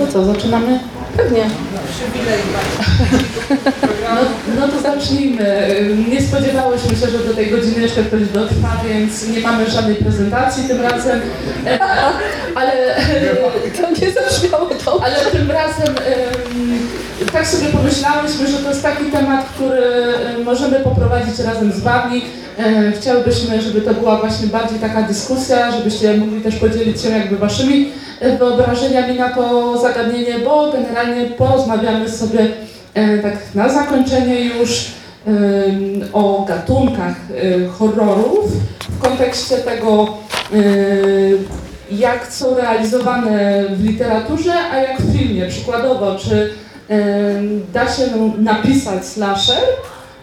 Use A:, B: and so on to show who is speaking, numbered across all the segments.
A: No co, zaczynamy?
B: Pewnie.
A: No, no to zacznijmy. Nie spodziewałyśmy się, że do tej godziny jeszcze ktoś dotrwa, więc nie mamy żadnej prezentacji tym razem. Ale,
B: To nie zabrzmiało dobrze.
A: ale tym razem em, tak sobie pomyślałyśmy, że to jest taki temat, który em, możemy poprowadzić razem z Wami. E, Chciałybyśmy, żeby to była właśnie bardziej taka dyskusja, żebyście mogli też podzielić się jakby Waszymi e, wyobrażeniami na to zagadnienie, bo generalnie porozmawiamy sobie tak na zakończenie już o gatunkach horrorów w kontekście tego, jak są realizowane w literaturze, a jak w filmie. Przykładowo, czy da się napisać slasher,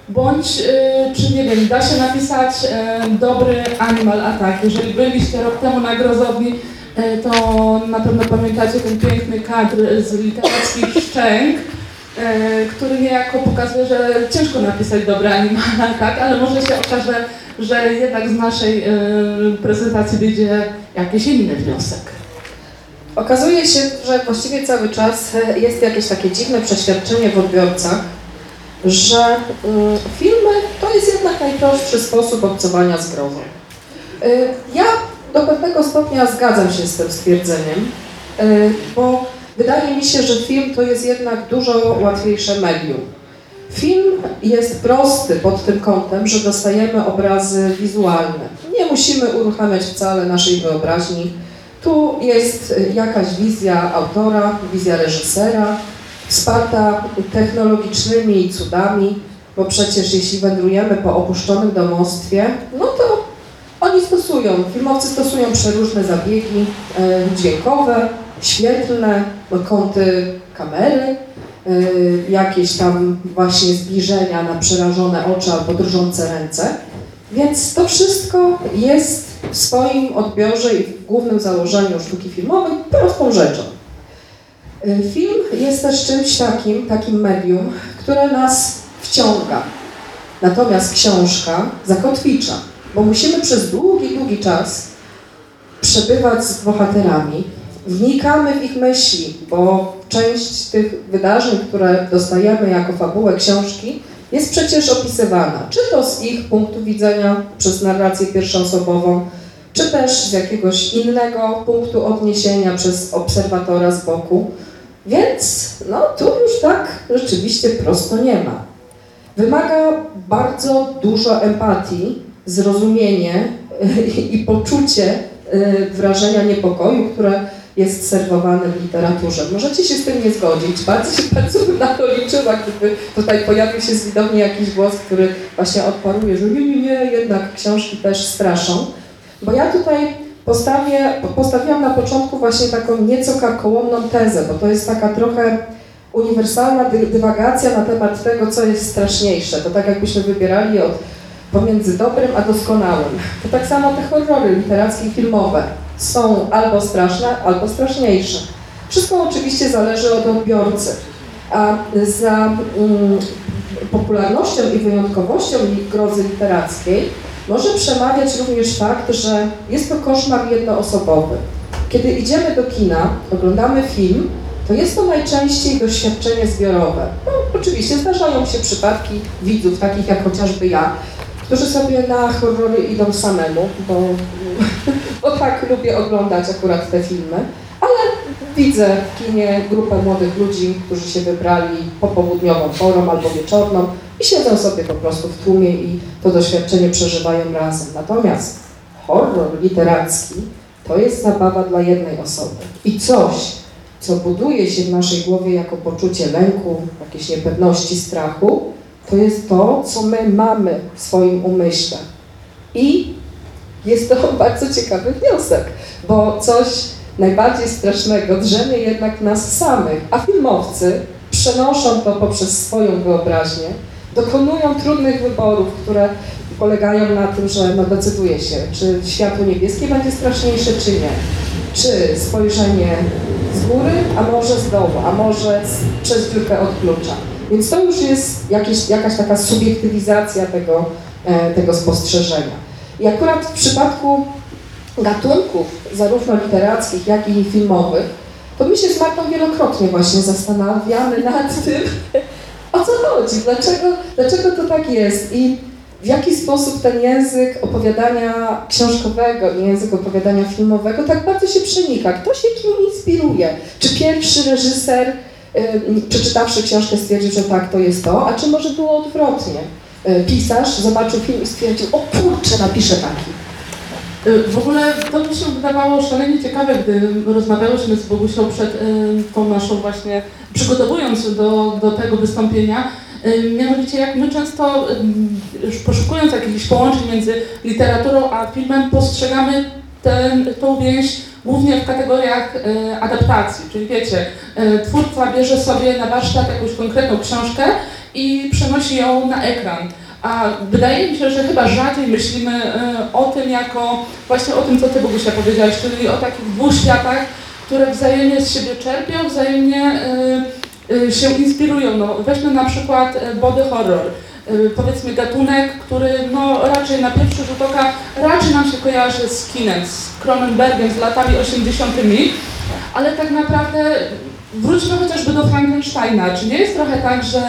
A: bądź e, czy nie wiem, da się napisać dobry Animal Attack. Jeżeli byliście rok temu na Grozowni, e, to na pewno pamiętacie ten piękny kadr z literackich szczęk, e, który niejako pokazuje, że ciężko napisać dobry Animal Attack, ale może się okaże, że jednak z naszej prezentacji wyjdzie jakiś inny wniosek.
B: Okazuje się, że właściwie cały czas e, jest jakieś takie dziwne przeświadczenie w odbiorcach, że mm, filmy to jest jednak najprostszy sposób obcowania z grozą. Y, Ja do pewnego stopnia zgadzam się z tym stwierdzeniem, y, bo wydaje mi się, że film to jest jednak dużo łatwiejsze medium. Film jest prosty pod tym kątem, że dostajemy obrazy wizualne. Nie musimy uruchamiać wcale naszej wyobraźni. Tu jest jakaś wizja autora, wizja reżysera, wsparta technologicznymi cudami, bo przecież jeśli wędrujemy po opuszczonym domostwie, no to oni stosują, filmowcy stosują przeróżne zabiegi e, dźwiękowe, świetlne, no, kąty kamery, e, jakieś tam właśnie zbliżenia na przerażone oczy albo drżące ręce. Więc to wszystko jest w swoim odbiorze i w głównym założeniu sztuki filmowej prostą rzeczą. Y, Film jest też czymś takim, takim medium, które nas wciąga. Natomiast książka zakotwicza, bo musimy przez długi, długi czas przebywać z bohaterami, wnikamy w ich myśli, bo część tych wydarzeń, które dostajemy jako fabułę książki, jest przecież opisywana, czy to z ich punktu widzenia przez narrację pierwszoosobową, czy też z jakiegoś innego punktu odniesienia przez obserwatora z boku. Więc no tu już tak rzeczywiście prosto nie ma. Wymaga bardzo dużo empatii, zrozumienie i poczucie y, wrażenia niepokoju, które jest serwowane w literaturze. Możecie się z tym nie zgodzić. Bardzo bardzo bym na to liczyła, gdyby tutaj pojawił się z widowni jakiś głos, który właśnie odparuje, że nie, nie, nie, jednak książki też straszą. Bo ja tutaj postawię, postawiłam na początku właśnie taką nieco karkołomną tezę, bo to jest taka trochę uniwersalna dy- dywagacja na temat tego, co jest straszniejsze. To tak jakbyśmy wybierali od pomiędzy dobrym a doskonałym. To tak samo te horrory literackie i filmowe są albo straszne, albo straszniejsze. Wszystko oczywiście zależy od odbiorcy. A za mm, popularnością i wyjątkowością grozy literackiej może przemawiać również fakt, że jest to koszmar jednoosobowy. Kiedy idziemy do kina, oglądamy film, to jest to najczęściej doświadczenie zbiorowe. No, oczywiście zdarzają się przypadki widzów, takich jak chociażby ja, którzy sobie na horrory idą samemu, bo, bo tak lubię oglądać akurat te filmy, ale widzę w kinie grupę młodych ludzi, którzy się wybrali popołudniową porą albo wieczorną i siedzą sobie po prostu w tłumie i to doświadczenie przeżywają razem. Natomiast horror literacki to jest zabawa dla jednej osoby i coś, co buduje się w naszej głowie jako poczucie lęku, jakiejś niepewności, strachu, to jest to, co my mamy w swoim umyśle. I jest to bardzo ciekawy wniosek, bo coś najbardziej strasznego drzemie jednak nas samych, a filmowcy przenoszą to poprzez swoją wyobraźnię, dokonują trudnych wyborów, które polegają na tym, że no decyduje się, czy światło niebieskie będzie straszniejsze, czy nie. Czy spojrzenie z góry, a może z dołu, a może z, przez dziurkę od klucza. Więc to już jest jakieś, jakaś taka subiektywizacja tego, e, tego spostrzeżenia. I akurat w przypadku gatunków, zarówno literackich, jak i filmowych, to my się z Martą wielokrotnie właśnie zastanawiamy nad tym, o co chodzi, dlaczego, dlaczego to tak jest i w jaki sposób ten język opowiadania książkowego i język opowiadania filmowego tak bardzo się przenika. Kto się kim inspiruje? Czy pierwszy reżyser, przeczytawszy książkę, stwierdził, że tak, to jest to, a czy może było odwrotnie? Y, Pisarz zobaczył film i stwierdził, o kurczę, napiszę taki.
A: Y, W ogóle to mi się wydawało szalenie ciekawe, gdy rozmawiałyśmy z Bogusią przed y, tą naszą właśnie, przygotowując się do, do tego wystąpienia, y, mianowicie jak my często, poszukując jakichś połączeń między literaturą a filmem, postrzegamy ten, tą więź głównie w kategoriach adaptacji, czyli wiecie, twórca bierze sobie na warsztat jakąś konkretną książkę i przenosi ją na ekran. A wydaje mi się, że chyba rzadziej myślimy y, o tym jako właśnie o tym, co Ty Bogusia powiedziałaś, czyli o takich dwóch światach, które wzajemnie z siebie czerpią, wzajemnie y, y, się inspirują. No, weźmy na przykład body horror. Powiedzmy gatunek, który no, raczej na pierwszy rzut oka raczej nam się kojarzy z kinem, z Cronenbergiem, z latami 80 ale tak naprawdę wróćmy chociażby do Frankensteina. Czy nie jest trochę tak, że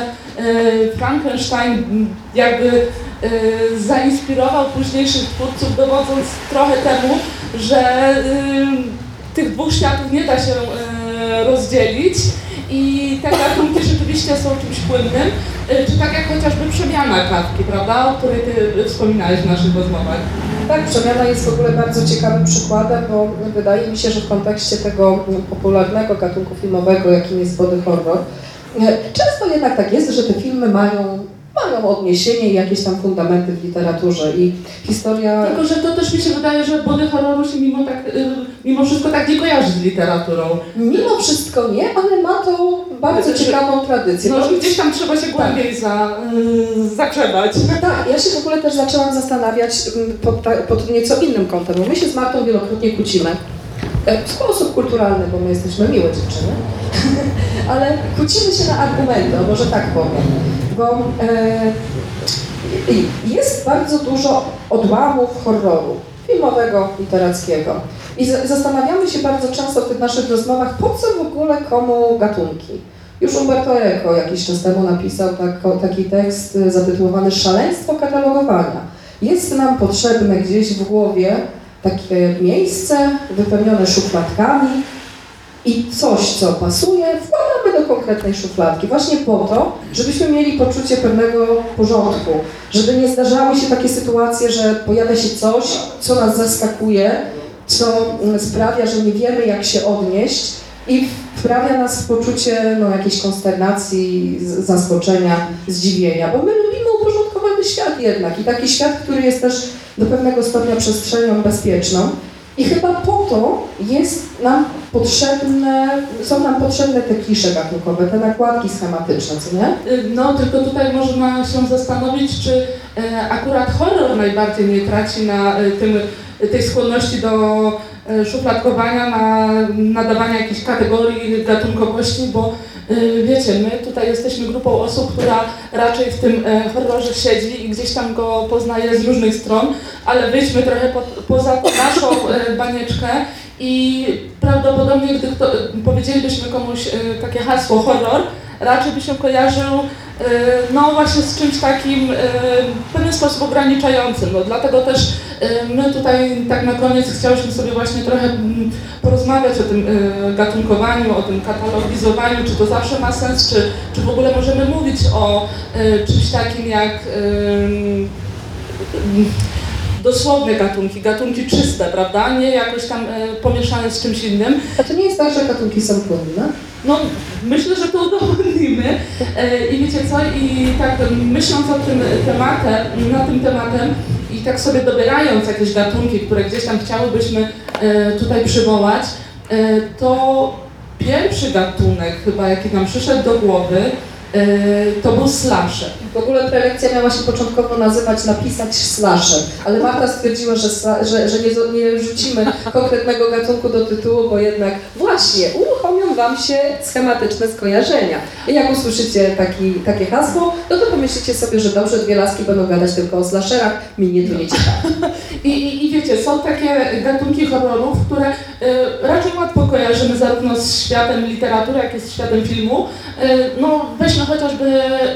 A: y, Frankenstein jakby y, zainspirował późniejszych twórców, dowodząc trochę temu, że y, tych dwóch światów nie da się rozdzielić i te gatunki rzeczywiście są czymś płynnym, y, czy tak jak chociażby przemiana klatki, prawda, o której Ty wspominałeś w naszych rozmowach.
B: Tak, przemiana jest w ogóle bardzo ciekawym przykładem, bo wydaje mi się, że w kontekście tego mm, popularnego gatunku filmowego, jakim jest body horror, e, często jednak tak jest, że te filmy mają, mają odniesienie i jakieś tam fundamenty w literaturze i historia...
A: Tylko, że to też mi się wydaje, że body horroru się mimo, tak, y, mimo wszystko tak nie kojarzy z literaturą.
B: Mimo wszystko nie, ale ma to bardzo
A: Znaczy,
B: ciekawą tradycję.
A: No, gdzieś tam trzeba się głębiej za, y, zakrzebać.
B: Tak, ja się w ogóle też zaczęłam zastanawiać mm, pod, ta- pod nieco innym kątem, bo my się z Martą wielokrotnie kłócimy. E, W sposób kulturalny, bo my jesteśmy miłe dziewczyny, ale kłócimy się na argumenty, może tak powiem, bo e, jest bardzo dużo odłamów horroru filmowego, literackiego. I za- zastanawiamy się bardzo często w tych naszych rozmowach, po co w ogóle komu gatunki. Już Umberto Eco jakiś czas temu napisał taki tekst y, zatytułowany Szaleństwo katalogowania. Jest nam potrzebne gdzieś w głowie takie miejsce wypełnione szufladkami i coś, co pasuje, konkretnej szufladki. Właśnie po to, żebyśmy mieli poczucie pewnego porządku, żeby nie zdarzały się takie sytuacje, że pojawia się coś, co nas zaskakuje, co mm, sprawia, że nie wiemy, jak się odnieść i wprawia nas w poczucie no, jakiejś konsternacji, zaskoczenia, zdziwienia, bo my lubimy uporządkowany świat jednak i taki świat, który jest też do pewnego stopnia przestrzenią bezpieczną. I chyba po to jest nam potrzebne, są nam potrzebne te klisze gatunkowe, te nakładki schematyczne, co nie?
A: Y, No, tylko tutaj można się zastanowić, czy e, akurat horror najbardziej nie traci na e, tym, tej skłonności do e, szufladkowania, na nadawania jakichś kategorii, gatunkowości, bo e, wiecie, my tutaj jesteśmy grupą osób, która raczej w tym e, horrorze siedzi i gdzieś tam go poznaje z różnych stron, ale wyjdźmy trochę po, poza naszą e, banieczkę i prawdopodobnie, gdy kto, powiedzielibyśmy komuś e, takie hasło horror, raczej by się kojarzył no właśnie z czymś takim e, w pewien sposób ograniczającym. No, dlatego też e, my tutaj tak na koniec chciałyśmy sobie właśnie trochę mm, porozmawiać o tym gatunkowaniu, o tym katalogizowaniu, czy to zawsze ma sens, czy, czy w ogóle możemy mówić o czymś takim jak dosłowne gatunki, gatunki czyste, prawda? Nie jakoś tam e, pomieszane z czymś innym.
B: A to nie jest tak, że gatunki są płynne?
A: No, myślę, że to udowodnimy. E, I wiecie co, i tak myśląc o tym tematem, na tym tematem i tak sobie dobierając jakieś gatunki, które gdzieś tam chciałybyśmy e, tutaj przywołać, e, to pierwszy gatunek chyba, jaki nam przyszedł do głowy, to był slasher.
B: W ogóle prelekcja miała się początkowo nazywać napisać slasher, ale Marta stwierdziła, że, że, że nie, nie rzucimy konkretnego gatunku do tytułu, bo jednak właśnie uruchomią Wam się schematyczne skojarzenia. I jak usłyszycie taki, takie hasło, no to pomyślicie sobie, że dobrze, dwie laski będą gadać tylko o slasherach, mnie to nie ciekawi.
A: I, i, I wiecie, są takie gatunki horrorów, które y, raczej łatwo kojarzymy zarówno z światem literatury, jak i z światem filmu. Y, no weźmy chociażby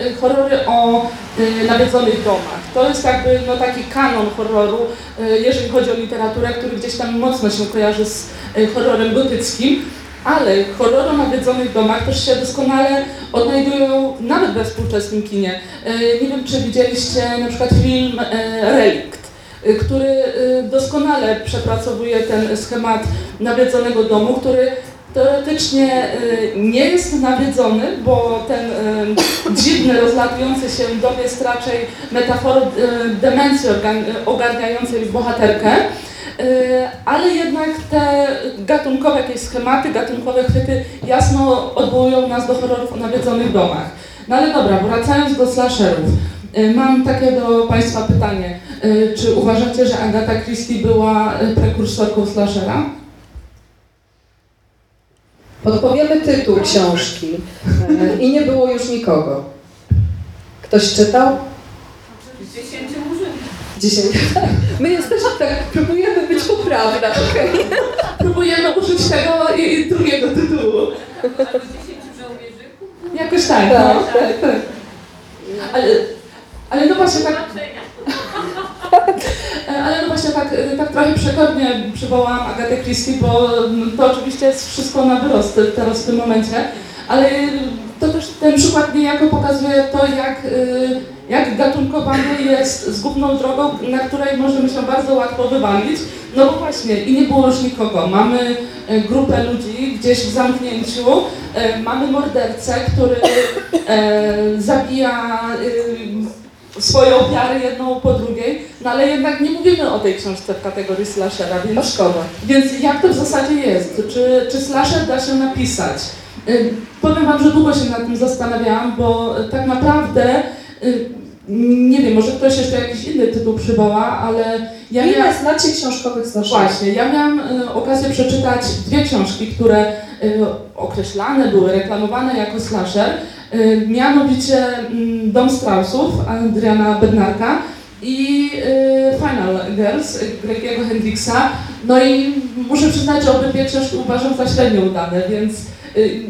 A: y, horrory o y, nawiedzonych domach. To jest jakby no, taki kanon horroru, y, jeżeli chodzi o literaturę, który gdzieś tam mocno się kojarzy z y, horrorem gotyckim. Ale horrory o nawiedzonych domach też się doskonale odnajdują nawet we współczesnym kinie. Y, Nie wiem, czy widzieliście na przykład film y, Relikt który y, doskonale przepracowuje ten schemat nawiedzonego domu, który teoretycznie y, nie jest nawiedzony, bo ten y, dziwny, rozlatujący się dom jest raczej metaforą y, demencji ogarniającej bohaterkę. Y, Ale jednak te gatunkowe jakieś schematy, gatunkowe chwyty jasno odwołują nas do horrorów o nawiedzonych domach. No ale dobra, wracając do slasherów. Y, Mam takie do Państwa pytanie. Y, Czy uważacie, że Agata Christie była y, prekursorką slashera?
B: Podpowiemy tytuł książki e, i nie było już nikogo. Ktoś czytał?
C: Dziesięciu murzynów.
B: Dziesięć. My jesteśmy tak, próbujemy być poprawne, okej.
A: Próbujemy użyć tego i, i drugiego tytułu.
C: Albo dziesięciu żołnierzyków.
A: Jakoś tak,
B: Tak,
A: no.
B: tak, tak.
A: Ale, ale no właśnie tak, ale no właśnie tak, e, tak trochę przekornie przywołałam Agatę Christie, bo mm, to oczywiście jest wszystko na wyrost teraz w tym momencie, ale to też ten przykład niejako pokazuje to, jak, y, jak gatunkowanie jest zgubną drogą, na której możemy się bardzo łatwo wywalić. No bo właśnie, i nie było już nikogo. Mamy e, grupę ludzi gdzieś w zamknięciu, e, mamy mordercę, który e, zabija swoje ofiary jedną po drugiej, no ale jednak nie mówimy o tej książce w kategorii slashera, więc
B: szkoda.
A: więc jak to w zasadzie jest? Czy, czy slasher da się napisać? Y, Powiem Wam, że długo się nad tym zastanawiałam, bo tak naprawdę, y, nie wiem, może ktoś jeszcze jakiś inny tytuł przywoła, ale ja miałam...
B: Ile znacie książkowych slasherów?
A: Właśnie, ja miałam y, okazję przeczytać dwie książki, które y, określane były, reklamowane jako slasher, mianowicie mm, Dom Straussów Adriana Bednarka i y, Final Girls Gregiego Hendrixa. No i muszę przyznać, że obydwie książki uważam za średnio udane, więc y,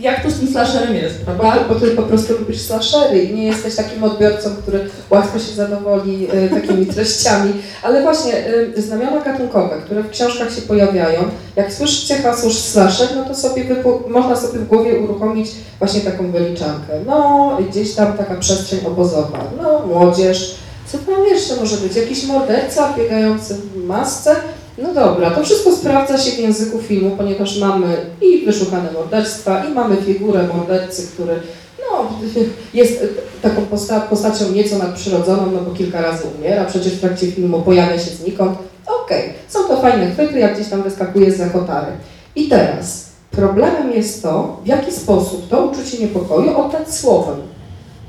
A: jak to z tym slasherem jest, prawda?
B: Bo, ty po prostu lubisz slashery i nie jesteś takim odbiorcą, który łatwo się zadowoli e, takimi treściami. Ale właśnie e, znamiona gatunkowe, które w książkach się pojawiają, jak słyszycie hasło slasher, no to sobie można sobie w głowie uruchomić właśnie taką wyliczankę. No, gdzieś tam taka przestrzeń obozowa, no, młodzież, co tam jeszcze może być? Jakiś morderca biegający w masce? No dobra, to wszystko sprawdza się w języku filmu, ponieważ mamy i wyszukane morderstwa, i mamy figurę mordercy, który no, jest taką posta- postacią nieco nadprzyrodzoną, no bo kilka razy umiera, przecież w trakcie filmu pojawia się znikąd. Okej, są to fajne chwyty, jak gdzieś tam wyskakuje z zakotary. I teraz problemem jest to, w jaki sposób to uczucie niepokoju oddać słowem.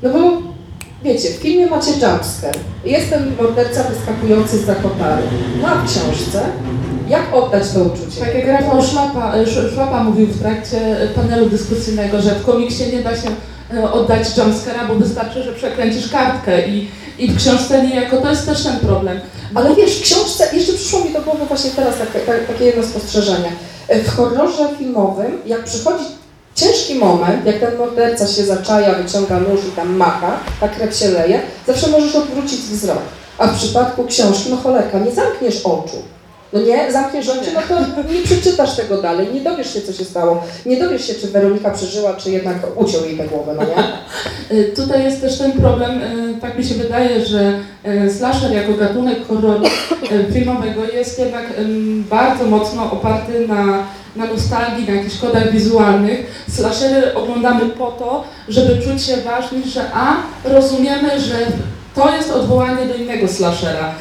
B: No bo wiecie, w filmie macie jumpscare, jest ten morderca wyskakujący z zakotary. No a w książce, jak oddać to uczucie?
A: Tak jak Rafał Szlapa, e, Sz- Szlapa mówił w trakcie e, panelu dyskusyjnego, że w komiksie nie da się e, oddać jumpscare'a, bo wystarczy, że przekręcisz kartkę i, i w książce niejako to jest też ten problem.
B: Ale wiesz, w książce, jeszcze przyszło mi do głowy właśnie teraz takie, tak- takie jedno spostrzeżenie. W horrorze filmowym, jak przychodzi ciężki moment, jak ten morderca się zaczaja, wyciąga nóż i tam macha, ta krew się leje, zawsze możesz odwrócić wzrok. A w przypadku książki, no cholerka, nie zamkniesz oczu. No nie, zamkniesz oczy, no to nie przeczytasz tego dalej, nie dowiesz się, co się stało. Nie dowiesz się, czy Weronika przeżyła, czy jednak uciął jej tę głowę, no nie?
A: Y, Tutaj jest też ten problem, y, tak mi się wydaje, że y, slasher jako gatunek horroru filmowego jest jednak bardzo mocno oparty na, na nostalgii, na jakichś kodach wizualnych. Slashery oglądamy po to, żeby czuć się ważni, że a, rozumiemy, że to jest odwołanie do innego slashera.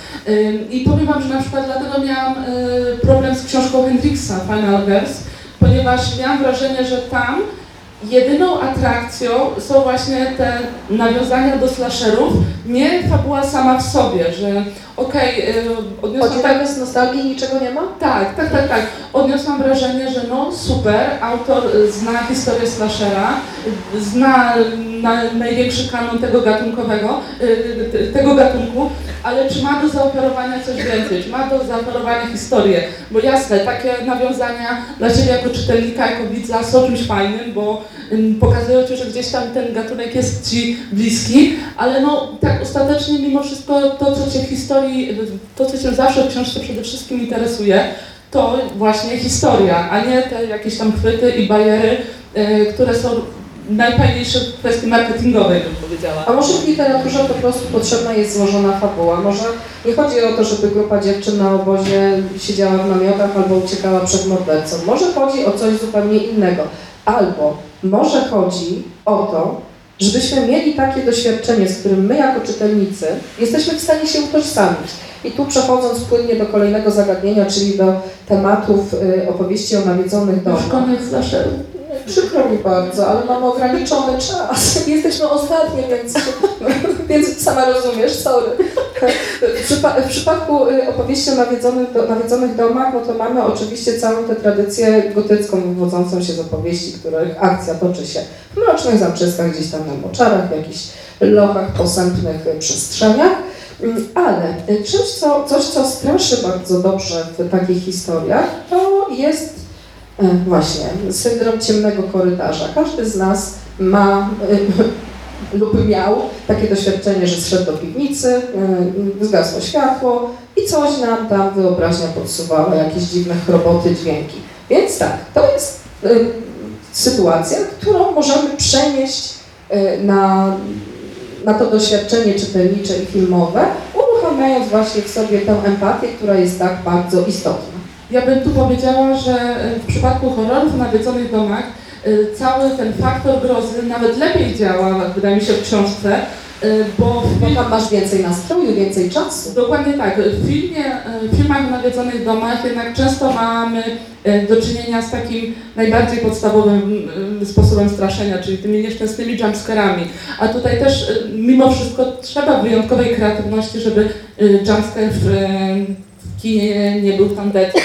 A: I powiem Wam, że na przykład dlatego miałam y, problem z książką Hendrixa, Final Girls, ponieważ miałam wrażenie, że tam jedyną atrakcją są właśnie te nawiązania do slasherów, nie fabuła sama w sobie, że okej, okay, odniosłam tak,
B: z nostalgii niczego nie ma?
A: tak, tak, tak, tak. Odniosłam wrażenie, że no super, autor y, zna historię slashera, y, zna na, największy kanon tego gatunkowego, y, t- tego gatunku, ale czy ma do zaoferowania coś więcej, czy ma do zaoferowania historię? Bo jasne, takie nawiązania dla Ciebie jako czytelnika, jako widza są czymś fajnym, bo pokazują Ci, że gdzieś tam ten gatunek jest Ci bliski, ale no tak ostatecznie mimo wszystko to, co Cię w historii, to, co Cię zawsze w książce przede wszystkim interesuje, to właśnie historia, a nie te jakieś tam chwyty i bariery, y, które są najfajniejsze w kwestii marketingowej, bym powiedziała.
B: A może w literaturze po prostu potrzebna jest złożona fabuła? Może nie chodzi o to, żeby grupa dziewczyn na obozie siedziała w namiotach albo uciekała przed mordercą. Może chodzi o coś zupełnie innego. Albo może chodzi o to, żebyśmy mieli takie doświadczenie, z którym my jako czytelnicy jesteśmy w stanie się utożsamić. I tu przechodząc płynnie do kolejnego zagadnienia, czyli do tematów y, opowieści o nawiedzonych domach.
A: Już koniec slasheru.
B: Przykro mi bardzo, ale mamy ograniczony czas. Jesteśmy ostatni, więc, więc sama rozumiesz, sorry. W, przypa- w przypadku y, opowieści o nawiedzonych, do, nawiedzonych domach, no to mamy oczywiście całą tę tradycję gotycką wywodzącą się z opowieści, których akcja toczy się w mrocznych zamczyskach, gdzieś tam na moczarach, w jakichś lochach, posępnych przestrzeniach. Mm, Ale y, czymś, co, coś, co straszy bardzo dobrze w takich historiach, to jest Właśnie, syndrom ciemnego korytarza. Każdy z nas ma e, lub miał takie doświadczenie, że zszedł do piwnicy, e, zgasło światło i coś nam tam wyobraźnia podsuwała, jakieś dziwne chroboty, dźwięki. Więc tak, to jest e, sytuacja, którą możemy przenieść e, na, na to doświadczenie czytelnicze i filmowe, uruchamiając właśnie w sobie tę empatię, która jest tak bardzo istotna.
A: Ja bym tu powiedziała, że y, w przypadku horrorów w nawiedzonych domach y, cały ten faktor grozy nawet lepiej działa, wydaje mi się, w książce, y, bo w
B: Bo tam masz więcej nastroju, więcej czasu.
A: dokładnie tak, w filmie, w filmach o nawiedzonych domach jednak często mamy do czynienia z takim najbardziej podstawowym sposobem straszenia, czyli tymi nieszczęsnymi jumpscarami. A tutaj też mimo wszystko trzeba wyjątkowej kreatywności, żeby jumpscare w, w kinie nie był tandetny.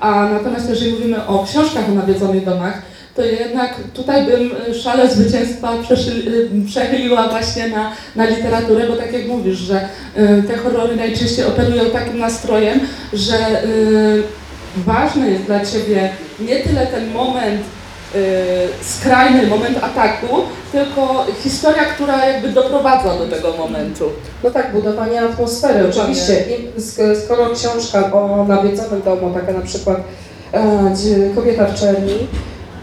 A: A natomiast jeżeli mówimy o książkach o nawiedzonych domach, to jednak tutaj bym y, szale zwycięstwa y, przechyliła właśnie na, na literaturę, bo tak jak mówisz, że y, te horrory najczęściej operują takim nastrojem, że ważny jest dla Ciebie nie tyle ten moment, skrajny moment ataku, tylko historia, która jakby doprowadza do tego momentu.
B: No tak, budowanie atmosfery, oczywiście. I skoro książka o nawiedzonym domu, taka na przykład e, Kobieta w czerni,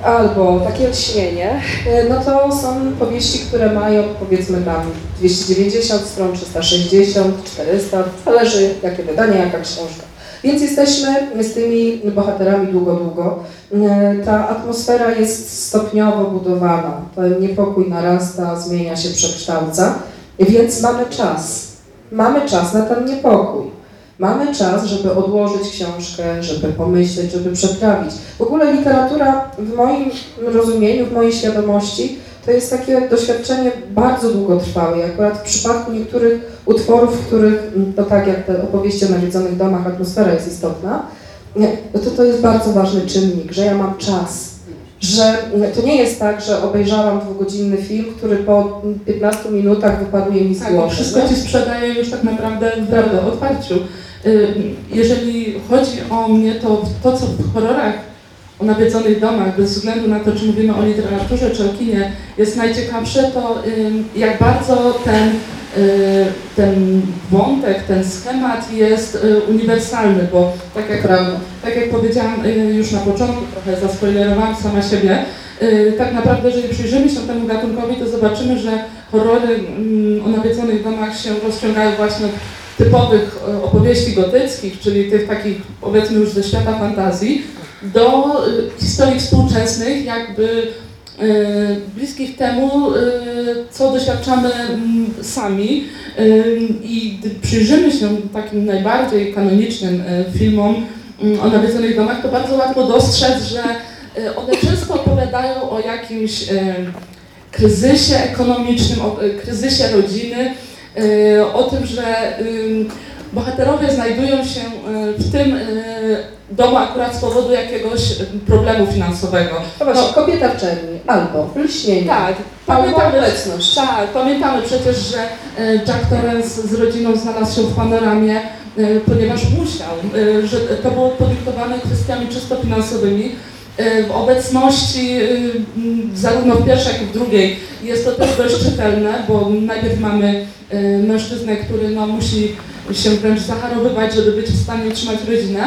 B: albo takie lśnienie, e, no to są powieści, które mają powiedzmy tam 290 stron, 360, 400, zależy jakie wydanie, jaka książka. Więc jesteśmy z tymi bohaterami długo, długo. E, Ta atmosfera jest stopniowo budowana. Ten niepokój narasta, zmienia się, przekształca. Więc mamy czas. Mamy czas na ten niepokój. Mamy czas, żeby odłożyć książkę, żeby pomyśleć, żeby przetrawić. W ogóle literatura w moim rozumieniu, w mojej świadomości, to jest takie doświadczenie bardzo długotrwałe. Akurat w przypadku niektórych utworów, w których, mm, to tak jak te opowieści o nawiedzonych domach, atmosfera jest istotna, no to to jest bardzo ważny czynnik, że ja mam czas. Że mm, to nie jest tak, że obejrzałam dwugodzinny film, który po mm, 15 minutach wypaduje mi z
A: Tak,
B: głowy.
A: wszystko
B: nie?
A: Ci sprzedaje już tak naprawdę w otwarciu. Y, Jeżeli chodzi o mnie, to to, co w horrorach o nawiedzonych domach, bez względu na to, czy mówimy o literaturze, czy o kinie, jest najciekawsze, to jak bardzo ten, y, ten wątek, ten schemat jest y, uniwersalny, bo tak jak
B: Prawda.
A: tak jak powiedziałam y, już na początku, trochę zaspoilerowałam sama siebie, tak naprawdę, jeżeli przyjrzymy się temu gatunkowi, to zobaczymy, że horrory o nawiedzonych domach się rozciągają właśnie od typowych opowieści gotyckich, czyli tych takich powiedzmy już ze świata fantazji, do y, historii współczesnych, jakby y, bliskich temu, y, co doświadczamy mm, sami. I gdy przyjrzymy się takim najbardziej kanonicznym filmom mm, o nawiedzonych domach, to bardzo łatwo dostrzec, że one często opowiadają o jakimś kryzysie ekonomicznym, o kryzysie rodziny, o tym, że bohaterowie znajdują się y, w tym y, domu akurat z powodu jakiegoś y, problemu finansowego.
B: No właśnie, kobieta w czerni, albo lśnienie,
A: Tak, pamiętamy,
B: obecność.
A: tak, pamiętamy przecież, że Jack Torrance z rodziną znalazł się w panoramie, ponieważ musiał, że to było podyktowane kwestiami czysto finansowymi. W obecności zarówno w pierwszej, jak i w drugiej jest to też dość czytelne, bo najpierw mamy mężczyznę, który no, musi się wręcz zaharowywać, żeby być w stanie utrzymać rodzinę,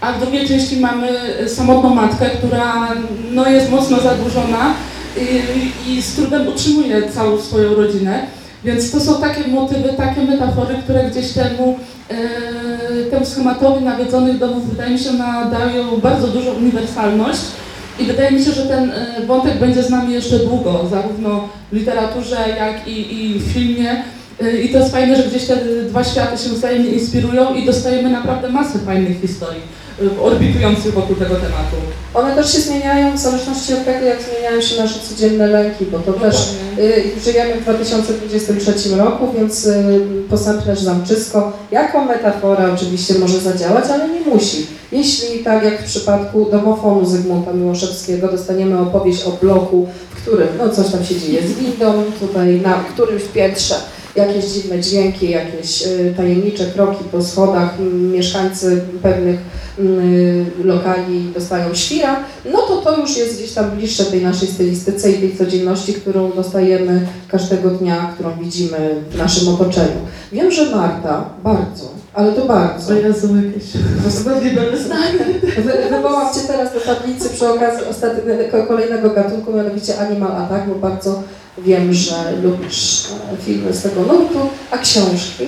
A: a w drugiej części mamy e, samotną matkę, która no, jest mocno zadłużona i, i z trudem utrzymuje całą swoją rodzinę. Więc to są takie motywy, takie metafory, które gdzieś temu, e, temu schematowi nawiedzonych domów wydaje mi się nadają bardzo dużą uniwersalność i wydaje mi się, że ten e, wątek będzie z nami jeszcze długo, zarówno w literaturze, jak i, i w filmie. E, I to jest fajne, że gdzieś te dwa światy się wzajemnie inspirują i dostajemy naprawdę masę fajnych historii e, orbitujących wokół tego tematu.
B: One też się zmieniają w zależności od tego, jak zmieniają się nasze codzienne lęki, bo to też y, żyjemy w 2023 roku, więc y, posępne zamczysko jako metafora oczywiście może zadziałać, ale nie musi. Jeśli tak jak w przypadku domofonu Zygmunta Miłoszewskiego dostaniemy opowieść o bloku, w którym no coś tam się dzieje z windą, tutaj na którymś piętrze jakieś dziwne dźwięki, jakieś y, tajemnicze kroki po schodach, mieszkańcy pewnych mm, lokali dostają świra, no to to już jest gdzieś tam bliższe tej naszej stylistyce i tej codzienności, którą dostajemy każdego dnia, którą widzimy w naszym otoczeniu. Wiem, że Marta bardzo, ale to bardzo.
A: O Jezu, jakieś wstydliwe zdanie.
B: Wy, wywołam Cię teraz do tablicy przy okazji ostatniego, kolejnego gatunku, mianowicie Animal Attack, bo bardzo wiem, że lubisz e, filmy z tego nurtu, a książki?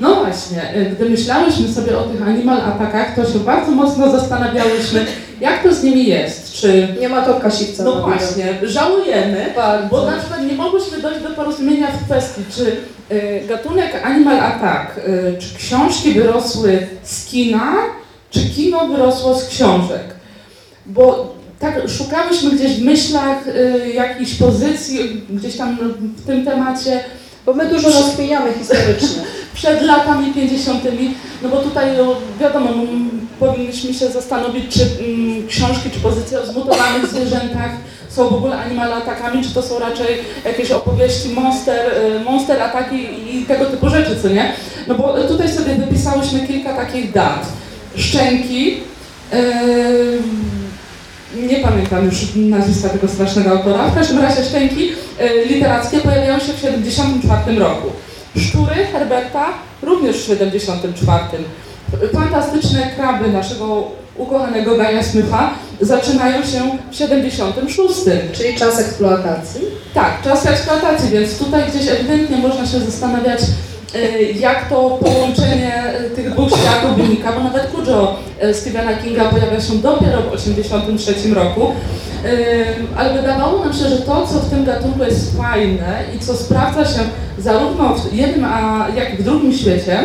A: No właśnie, y, gdy myślałyśmy sobie o tych animal atakach, to się bardzo mocno zastanawiałyśmy, jak to z nimi jest. Czy,
B: Nie ma to Kasiwca.
A: no właśnie, żałujemy,
B: Bardzo.
A: bo na przykład nie mogłyśmy dojść do porozumienia w kwestii, czy y, gatunek animal attack, y, czy książki wyrosły z kina, czy kino wyrosło z książek. Bo tak szukałyśmy gdzieś w myślach y, jakichś pozycji, gdzieś tam w tym temacie,
B: Bo my dużo rozkminiamy historycznie.
A: przed latami 50., no bo tutaj no, wiadomo, m, powinniśmy się zastanowić, czy mm, książki, czy pozycje o zmutowanych zwierzętach są w ogóle animal atakami, czy to są raczej jakieś opowieści monster, y, monster ataki i tego typu rzeczy, co nie? No bo tutaj sobie wypisałyśmy kilka takich dat. Szczęki, yy, nie pamiętam już nazwiska tego strasznego autora, w każdym razie szczęki yy, literackie pojawiają się w 1974 roku. Szczury Herberta również w 74. Fantastyczne kraby naszego ukochanego Gaja Smycha zaczynają się w 76.
B: Czyli czas eksploatacji.
A: Tak, czas eksploatacji, więc tutaj gdzieś ewidentnie można się zastanawiać, jak to połączenie y, tych dwóch światów wynika, bo nawet Cujo y, Stephena Kinga pojawia się dopiero w 1983 roku. Y, Ale wydawało nam się, że to, co w tym gatunku jest fajne i co sprawdza się zarówno w jednym, a jak i w drugim świecie,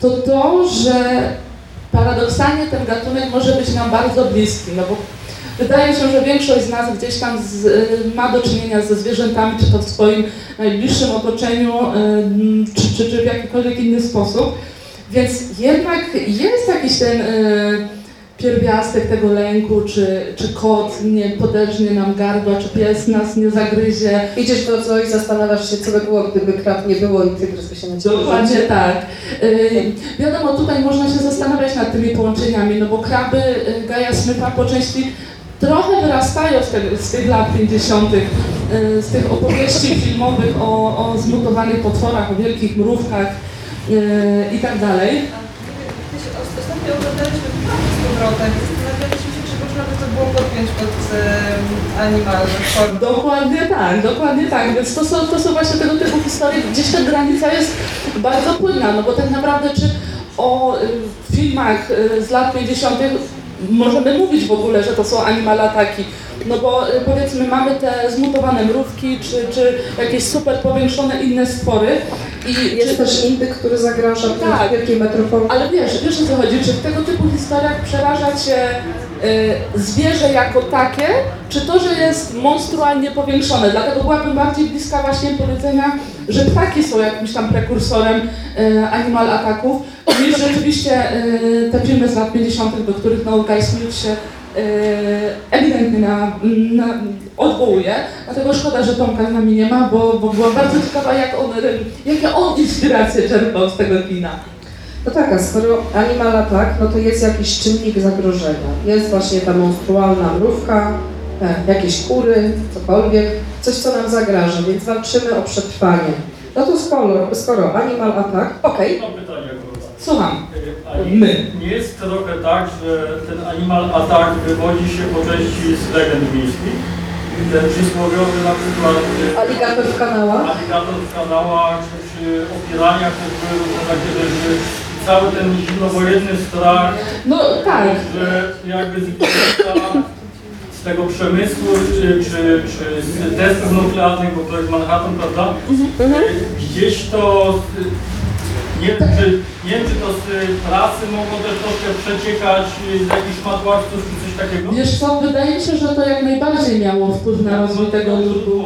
A: to to, że paradoksalnie ten gatunek może być nam bardzo bliski, no bo wydaje się, że większość z nas gdzieś tam z, y, ma do czynienia ze zwierzętami, czy to w swoim najbliższym otoczeniu, y, czy, czy, czy w jakikolwiek inny sposób. Więc jednak jest jakiś ten y, pierwiastek tego lęku, czy, czy kot nie poderżnie nam gardła, czy pies nas nie zagryzie.
B: Idziesz do zoo i zastanawiasz się, co by było, gdyby krab nie było i tygrys by się na ciebie
A: Dokładnie tak. Y, wiadomo, tutaj można się zastanawiać nad tymi połączeniami, no bo kraby Gaja Smytha po części trochę wyrastają z, z tych lat 50., y, z tych opowieści filmowych o, o zmutowanych potworach, o wielkich mrówkach y, i tak dalej.
C: Ostatnio oglądaliśmy z powrotem i zastanawialiśmy się, czy można by to było podpiąć pod animal form.
A: Dokładnie tak, dokładnie tak. Więc to są, to są właśnie tego typu historie, gdzieś ta granica jest bardzo płynna, no bo tak naprawdę czy o y, filmach z lat 50. możemy mówić w ogóle, że to są animal ataki. No bo y, powiedzmy mamy te zmutowane mrówki, czy, czy jakieś super powiększone inne stwory. I
B: Jest
A: czy,
B: też indyk, który zagraża
A: Tak.
B: w wielkiej metropolii.
A: ale wiesz, wiesz o co chodzi, czy w tego typu historiach przeraża cię zwierzę jako takie, czy to, że jest monstrualnie powiększone. Dlatego byłabym bardziej bliska właśnie powiedzenia, że ptaki są jakimś tam prekursorem y, animal ataków, niż rzeczywiście y, te filmy z lat 50., do których no, Guy Smith się y, ewidentnie na, na, odwołuje. Dlatego szkoda, że Tomka z nami nie ma, bo, bo była bardzo ciekawa, jak on, jakie on inspiracje czerpał z tego kina.
B: No tak, a skoro Animal Attack, no to jest jakiś czynnik zagrożenia. Jest właśnie ta monstrualna mrówka, e, jakieś kury, cokolwiek, coś co nam zagraża, więc walczymy o przetrwanie. No to skoro, skoro Animal Attack, okej,
D: Mam pytanie akurat.
A: Słucham.
D: Nie-
A: My.
D: Nie jest trochę tak, że ten animal attack wywodzi się po części z legend miejskich? Ten przysłowiowy na przykład e,
B: aligator w kanałach.
D: aligator w kanałach, czy przy opieraniach też były różne takie rzeczy. Cały ten zimnowojenny strach,
A: No tak.
D: że jakby z, z tego przemysłu, czy, czy, czy z testów nuklearnych, bo to jest Manhattan, prawda? Gdzieś to, nie wiem, czy, nie wiem, czy to z y, prasy mogło też troszkę przeciekać, z jakichś matławców, czy coś takiego?
A: Wiesz co, wydaje mi się, że to jak najbardziej miało wpływ na rozwój tego nurtu.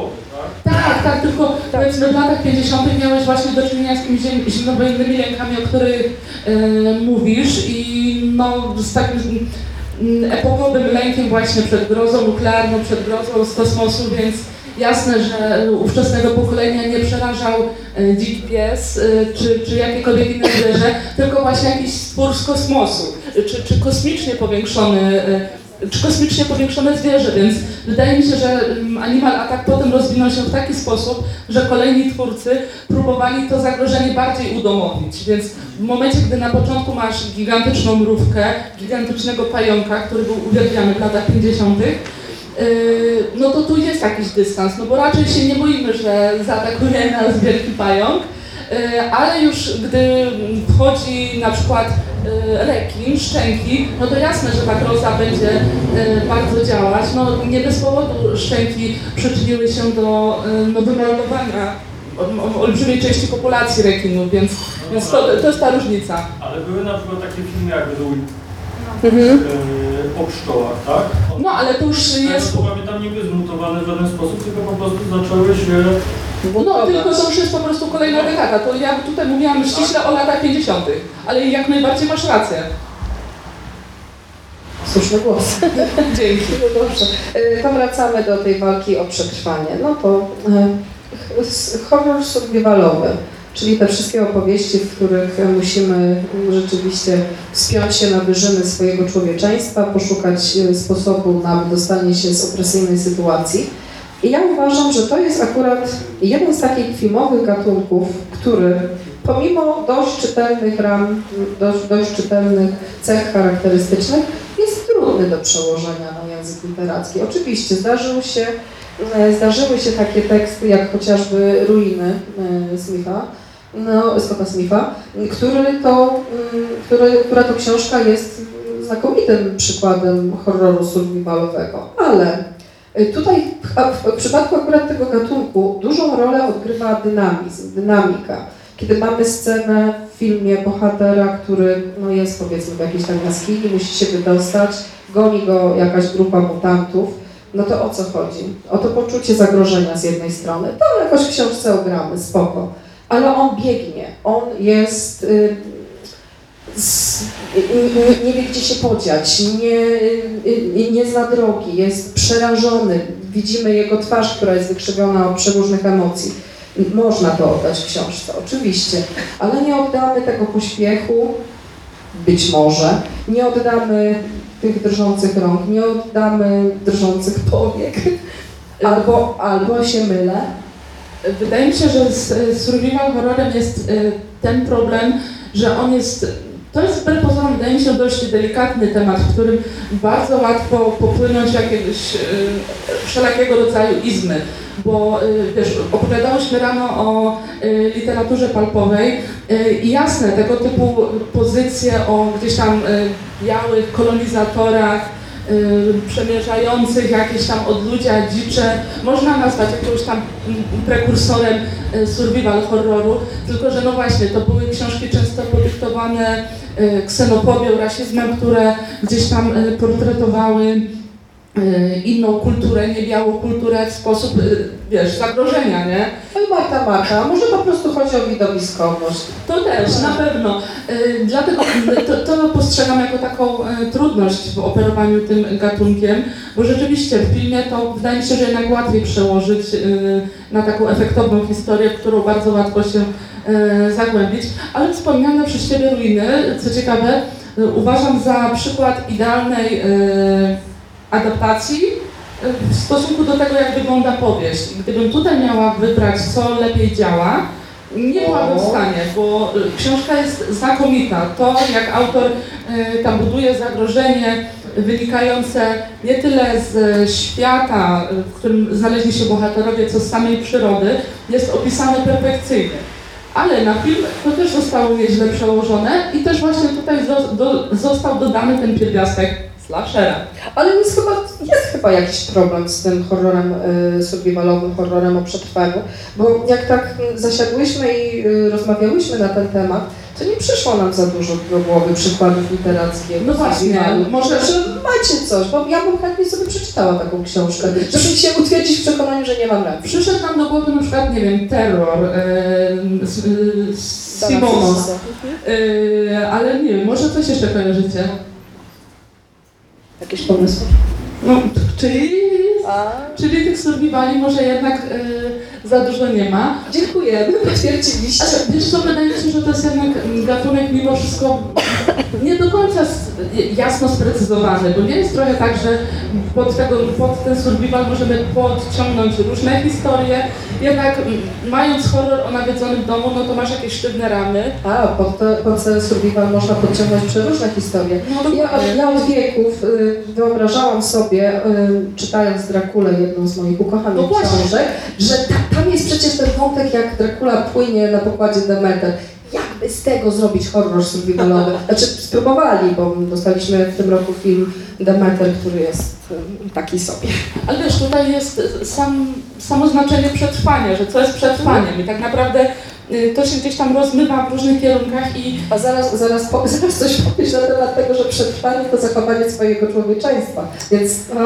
D: Tak?
A: Tak, tak, tylko powiedzmy w latach 50. miałeś właśnie do czynienia z tymi zim- zimnowojennymi lękami, o których e, mówisz i no z takim mm, epokowym lękiem właśnie przed grozą nuklearną, przed grozą z kosmosu, więc jasne, że ówczesnego pokolenia nie przerażał e, dziki pies e, czy, czy jakiekolwiek inne zwierzę, tylko właśnie jakiś stwór z kosmosu, czy, czy kosmicznie powiększony e, czy kosmicznie powiększone zwierzę, więc wydaje mi się, że mm, Animal Attack potem rozwinął się w taki sposób, że kolejni twórcy próbowali to zagrożenie bardziej udomowić, więc w momencie, gdy na początku masz gigantyczną mrówkę, gigantycznego pająka, który był uwielbiany w latach 50., Yy, no to tu jest jakiś dystans, no bo raczej się nie boimy, że zaatakuje nas wielki pająk, ale już gdy wchodzi na przykład yy, rekin, szczęki, no to jasne, że ta groza będzie yy, bardzo działać. No nie bez powodu szczęki przyczyniły się do no, ol- olbrzymiej części populacji rekinów, więc, więc to, to jest ta różnica.
D: Ale były na przykład takie filmy jak Rój
B: Mhm.
D: e, o pszczołach, tak?
A: No ale to już jest...
D: co pamiętam, nie były zmutowane w żaden sposób, tylko po prostu zaczęły się...
A: No, tylko to już jest po prostu kolejna dekada. To ja tutaj mówiłam ściśle o latach 50., ale jak najbardziej masz rację.
B: Słuszny głos.
A: Dzięki.
B: No dobrze. Y, To wracamy do tej walki o przetrwanie. No to y, horror survivalowy, czyli te wszystkie opowieści, w których musimy rzeczywiście wspiąć się na wyżyny swojego człowieczeństwa, poszukać y, sposobu na wydostanie się z opresyjnej sytuacji. I ja uważam, że to jest akurat jeden z takich filmowych gatunków, który pomimo dość czytelnych ram, dość, dość czytelnych cech charakterystycznych, jest trudny do przełożenia na język literacki. Oczywiście zdarzył się, e, zdarzyły się takie teksty, jak chociażby Ruiny e, Smitha, no, Scotta Smitha, który to, mm, który, która to książka jest znakomitym przykładem horroru survivalowego, ale tutaj a w, w przypadku akurat tego gatunku dużą rolę odgrywa dynamizm, dynamika. Kiedy mamy scenę w filmie bohatera, który no, jest powiedzmy w jakiejś tam jaskini, musi się wydostać, goni go jakaś grupa mutantów, no to o co chodzi? O to poczucie zagrożenia z jednej strony. To jakoś w książce ogramy, spoko. Ale on biegnie, on jest... Y, z, nie, nie wie, gdzie się podziać, nie, y, nie zna drogi, jest przerażony. Widzimy jego twarz, która jest wykrzywiona od przeróżnych emocji. Można to oddać w książce, oczywiście, ale nie oddamy tego pośpiechu, być może, nie oddamy tych drżących rąk, nie oddamy drżących powiek, albo, albo się mylę.
A: Wydaje mi się, że z survival horrorem jest y, ten problem, że on jest, to jest wbrew pozorom, wydaje mi się, dość delikatny temat, w którym bardzo łatwo popłynąć jakiegoś y, wszelakiego rodzaju izmy. Bo y, wiesz, opowiadałyśmy rano o y, literaturze palpowej y, i jasne, tego typu pozycje o gdzieś tam y, białych kolonizatorach, y, przemierzających jakieś tam odludzia, dzicze, można nazwać jakimś tam mm, prekursorem survival horroru, tylko że no właśnie, to były książki często podyktowane e, ksenofobią, rasizmem, które gdzieś tam e, portretowały e, inną kulturę, niebiałą kulturę w sposób, wiesz, zagrożenia, nie?
B: No i Marta, Marta, może po prostu chodzi o widowiskowość.
A: To też, na pewno. Dlatego to, to postrzegam jako taką y, trudność w operowaniu tym gatunkiem, bo rzeczywiście w filmie to wydaje mi się, że jednak łatwiej przełożyć y, na taką efektowną historię, w którą bardzo łatwo się y, zagłębić. Ale wspomniane przez Ciebie ruiny, co ciekawe, uważam za przykład idealnej adaptacji w stosunku do tego, jak wygląda powieść. Gdybym tutaj miała wybrać, co lepiej działa, nie byłabym w stanie, bo książka jest znakomita. To, jak autor y, tam buduje zagrożenie wynikające nie tyle z świata, w którym znaleźli się bohaterowie, co z samej przyrody, jest opisane perfekcyjnie. Ale na film to też zostało nieźle przełożone i też właśnie tutaj został dodany ten pierwiastek slashera.
B: Ale jest chyba, jest chyba jakiś problem z tym horrorem y, survivalowym, horrorem o przetrwaniu, bo jak tak zasiadłyśmy i y, rozmawiałyśmy na ten temat, to nie przyszło nam za dużo do głowy przykładów literackich.
A: No właśnie, może-
B: Że macie coś, bo ja bym chętnie sobie przeczytała taką książkę, żeby się utwierdzić w przekonaniu, że nie mam racji.
A: Przyszedł nam do głowy na przykład, nie wiem, terror y, z, y, z Simonos. Yy, ale nie wiem, może coś jeszcze kojarzycie?
B: Jakieś pomysły?
A: No, czyli,
B: A,
A: czyli tych survivali może jednak yy, za dużo nie ma.
B: dziękujemy, potwierdziliście.
A: Ale wiesz co, wydaje mi się, że to jest jednak gatunek mimo wszystko nie do końca jasno sprecyzowany, bo nie jest trochę tak, że pod, tego, pod ten survival możemy podciągnąć różne historie, jednak mając horror o nawiedzonym domu, no to masz jakieś sztywne ramy.
B: A, pod, te, pod ten survival można podciągnąć przeróżne historie.
A: No
B: Ja, ja od wieków y, wyobrażałam sobie, y, czytając Drakulę, jedną z moich ukochanych
A: No
B: książek, że ta, tam jest przecież ten wątek, jak Dracula płynie na pokładzie Demeter. Z tego zrobić horror survivalowy? Znaczy spróbowali, bo dostaliśmy w tym roku film Demeter, który jest y, taki sobie.
A: Ale wiesz, tutaj jest sam, samo znaczenie przetrwania, że co jest przetrwaniem i tak naprawdę to się gdzieś tam rozmywa w różnych kierunkach i
B: A zaraz, zaraz, po, zaraz coś powiesz na temat tego, że przetrwanie to zachowanie swojego człowieczeństwa. Więc no,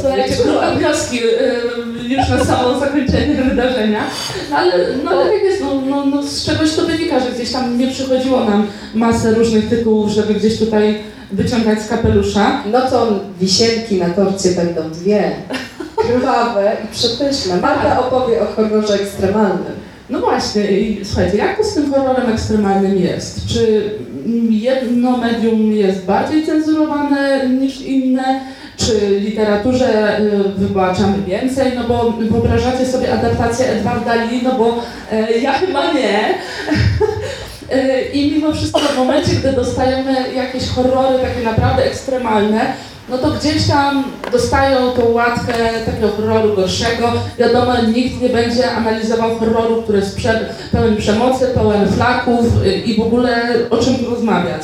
A: słuchajcie, króla wnioski y, już na samo zakończenie wydarzenia. No ale, no, ale tak jest, no, no, no, z czegoś to wynika, że gdzieś tam nie przychodziło nam masę różnych tytułów, żeby gdzieś tutaj wyciągać z kapelusza.
B: No to wisienki na torcie będą dwie. Krwawe i przepyszne. Marta opowie o horrorze ekstremalnym.
A: No właśnie, słuchajcie, jak z tym horrorem ekstremalnym jest? Czy jedno medium jest bardziej cenzurowane niż inne? Czy literaturze y, wybaczamy więcej? No bo wyobrażacie sobie adaptację Edwarda Lee, no bo e, ja chyba nie. E, I mimo wszystko w momencie, gdy dostajemy jakieś horrory takie naprawdę ekstremalne, no to gdzieś tam dostają tą łatkę takiego horroru gorszego. Wiadomo, nikt nie będzie analizował horroru, który jest prze, pełen przemocy, pełen flaków y, i w ogóle o czym rozmawiać.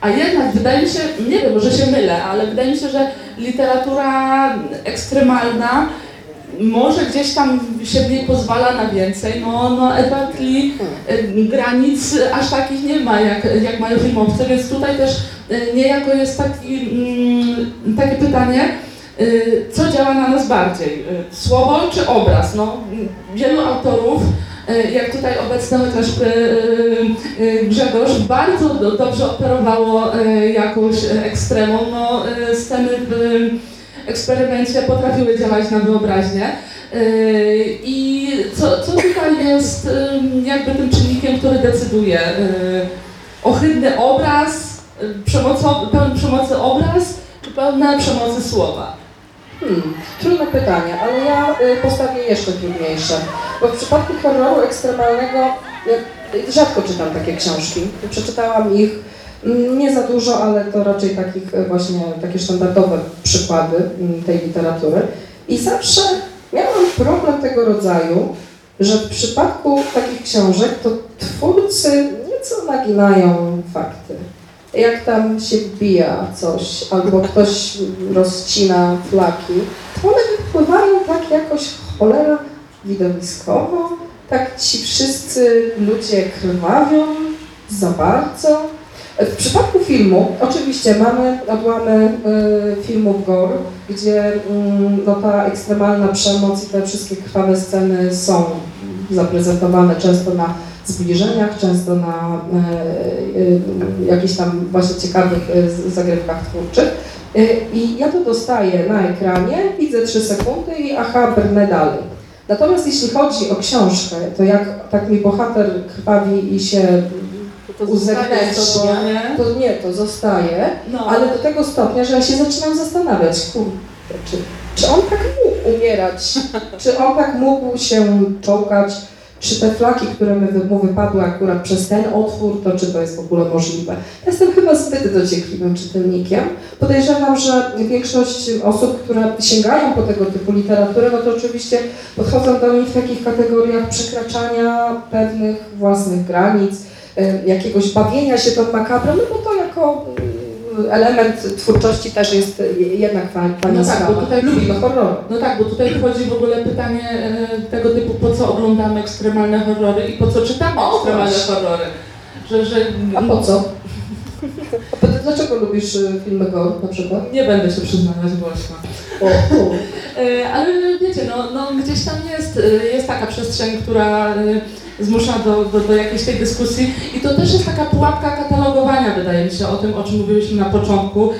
A: A jednak wydaje mi się, nie wiem, może się mylę, ale wydaje mi się, że literatura ekstremalna może gdzieś tam się w niej pozwala na więcej. No, no Edward Lee y, granic aż takich nie ma, jak, jak mają filmowcy, więc tutaj też y, niejako jest taki, mm, takie pytanie, y, co działa na nas bardziej, słowo czy obraz? No, wielu autorów, jak tutaj obecny chociażby Grzegorz, bardzo do, dobrze operowało jakąś ekstremą. No, sceny w eksperymencie potrafiły działać na wyobraźnię. Yy, I co, co tutaj jest jakby tym czynnikiem, który decyduje? Yy, Ohydny obraz, yy, przemocowy, pełen przemocy obraz, czy pełne przemocy słowa?
B: Hmm, trudne pytanie, ale ja y, postawię jeszcze trudniejsze. Bo w przypadku horroru ekstremalnego y, rzadko czytam takie książki. Przeczytałam ich nie za dużo, ale to raczej takich y, właśnie takie standardowe przykłady mm, tej literatury. I zawsze miałam problem tego rodzaju, że w przypadku takich książek to twórcy nieco naginają fakty. Jak tam się wbija coś, albo ktoś rozcina flaki, to one wypływają tak jakoś cholera widowiskowo, tak ci wszyscy ludzie krwawią, za bardzo. W przypadku filmu, oczywiście mamy odłamy y, filmów gore, gdzie mm, no, ta ekstremalna przemoc i te wszystkie krwawe sceny są zaprezentowane często na zbliżeniach, często na y, y, jakichś tam właśnie ciekawych y, zagrywkach twórczych. Y, I ja to dostaję na ekranie, widzę 3 sekundy i aha, brnę dalej. Natomiast jeśli chodzi o książkę, to jak tak mi bohater krwawi i się
A: To
B: Uzewnętrznia.
A: nie?
B: to nie, to zostaje,
A: No,
B: ale do tego stopnia, że ja się zaczynam zastanawiać, kurde, czy, czy on tak mógł umierać, czy on tak mógł się czołgać, czy te flaki, które mu wypadły akurat przez ten otwór, to czy to jest w ogóle możliwe. Ja Jestem chyba zbyt dociekliwym czytelnikiem. Podejrzewam, że większość osób, które sięgają po tego typu literaturę, no to oczywiście podchodzą do niej w takich kategoriach przekraczania pewnych własnych granic, jakiegoś bawienia się tą makabrą, no bo to jako y, element twórczości też jest y, jednak fajna
A: No tak, bo tutaj-
B: Lubimy horror.
A: No tak, bo tutaj wchodzi w ogóle pytanie e, tego typu, po co oglądamy ekstremalne horrory i po co czytamy
B: O,
A: ekstremalne
B: właśnie.
A: horrory. Że, że
B: A po co? A dlaczego lubisz y, filmy gore na przykład?
A: Nie będę się przyznawać głośno. E, Ale wiecie, no, no gdzieś tam jest, e, jest taka przestrzeń, która e, zmusza do, do, do jakiejś tej dyskusji. I to też jest taka pułapka katalogowania, wydaje mi się, o tym, o czym mówiliśmy na początku,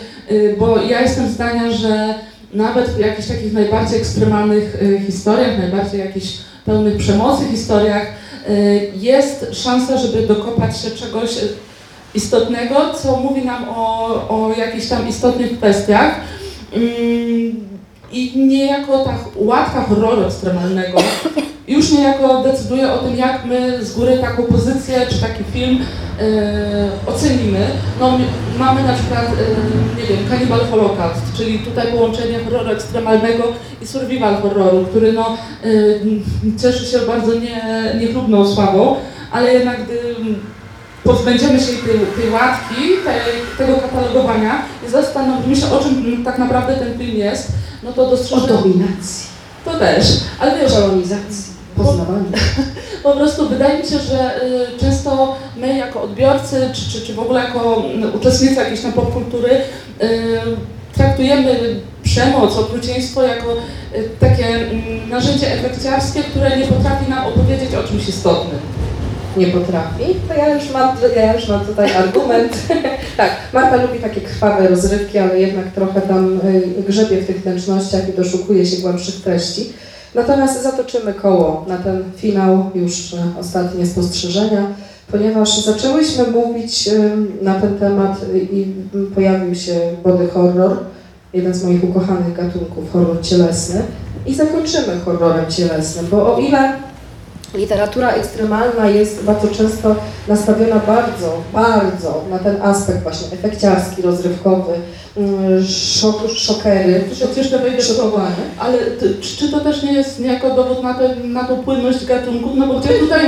A: bo ja jestem zdania, że nawet w jakichś takich najbardziej ekstremalnych historiach, najbardziej jakichś pełnych przemocy historiach jest szansa, żeby dokopać się czegoś istotnego, co mówi nam o, o jakichś tam istotnych kwestiach. I niejako ta łatka horroru ekstremalnego już niejako decyduje o tym, jak my z góry taką pozycję czy taki film e, ocenimy. No, mamy na przykład, e, nie wiem, Cannibal Holocaust, czyli tutaj połączenie horroru ekstremalnego i survival horroru, który no, e, cieszy się bardzo nie, niechlubną sławą, ale jednak gdy pozbędziemy się tej, tej łatki, tej, tego katalogowania i zastanowimy się, o czym tak naprawdę ten film jest, no to
B: O
A: dostrzeżemy...
B: dominacji,
A: To też, ale wiesz,
B: kolonizacji, poznawaniu.
A: po prostu wydaje mi się, że y, często my jako odbiorcy, czy, czy, czy w ogóle jako mm, uczestnicy jakiejś tam popkultury y, traktujemy przemoc, okrucieństwo jako y, takie mm, narzędzie efekciarskie, które nie potrafi nam opowiedzieć o czymś istotnym.
B: Nie potrafi, to ja już mam, ja już mam tutaj argument. tak, Marta lubi takie krwawe rozrywki, ale jednak trochę tam y, grzebie w tych wnętrznościach i doszukuje się głębszych treści. Natomiast zatoczymy koło na ten finał, już ostatnie spostrzeżenia, ponieważ zaczęłyśmy mówić y, na ten temat i pojawił się body horror, jeden z moich ukochanych gatunków, horror cielesny. I zakończymy horrorem cielesnym, bo o ile literatura ekstremalna jest bardzo często nastawiona bardzo, bardzo na ten aspekt właśnie efekciarski, rozrywkowy, mm, szok, szokery,
A: Przecież to wejdę. Ale czy, czy to też nie jest niejako dowód na, to, na tą płynność gatunków? No bo gdzie tutaj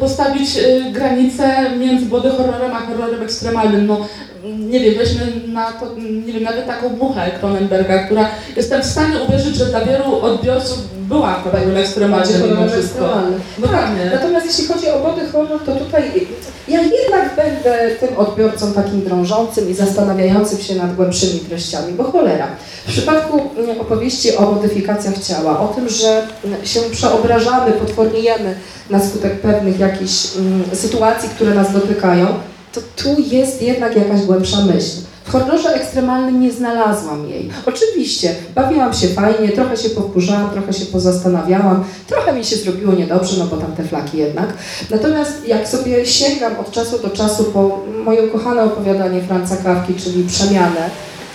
A: postawić y, granicę między body horrorem a horrorem ekstremalnym? No nie wiem, weźmy na to, nie wiem, nawet taką muchę Cronenberga, która jestem w stanie uwierzyć, że dla wielu odbiorców była horrorem ekstremalnym mimo
B: horror
A: wszystko.
B: ekstremalny.
A: Dokładnie.
B: Natomiast jeśli chodzi o body horror, to tutaj ja jednak będę tym odbiorcą takim drążącym i zastanawiającym się nad głębszymi treściami, bo cholera. W przypadku mm, opowieści o modyfikacjach ciała, o tym, że mm, się przeobrażamy, potworniejemy na skutek pewnych jakichś mm, sytuacji, które nas dotykają, to tu jest jednak jakaś głębsza myśl. W horrorze ekstremalnym nie znalazłam jej. Oczywiście, bawiłam się fajnie, trochę się powkurzałam, trochę się pozastanawiałam, trochę mi się zrobiło niedobrze, no bo tam te flaki jednak. Natomiast jak sobie sięgam od czasu do czasu po moje ukochane opowiadanie Franca Kawki, czyli Przemianę,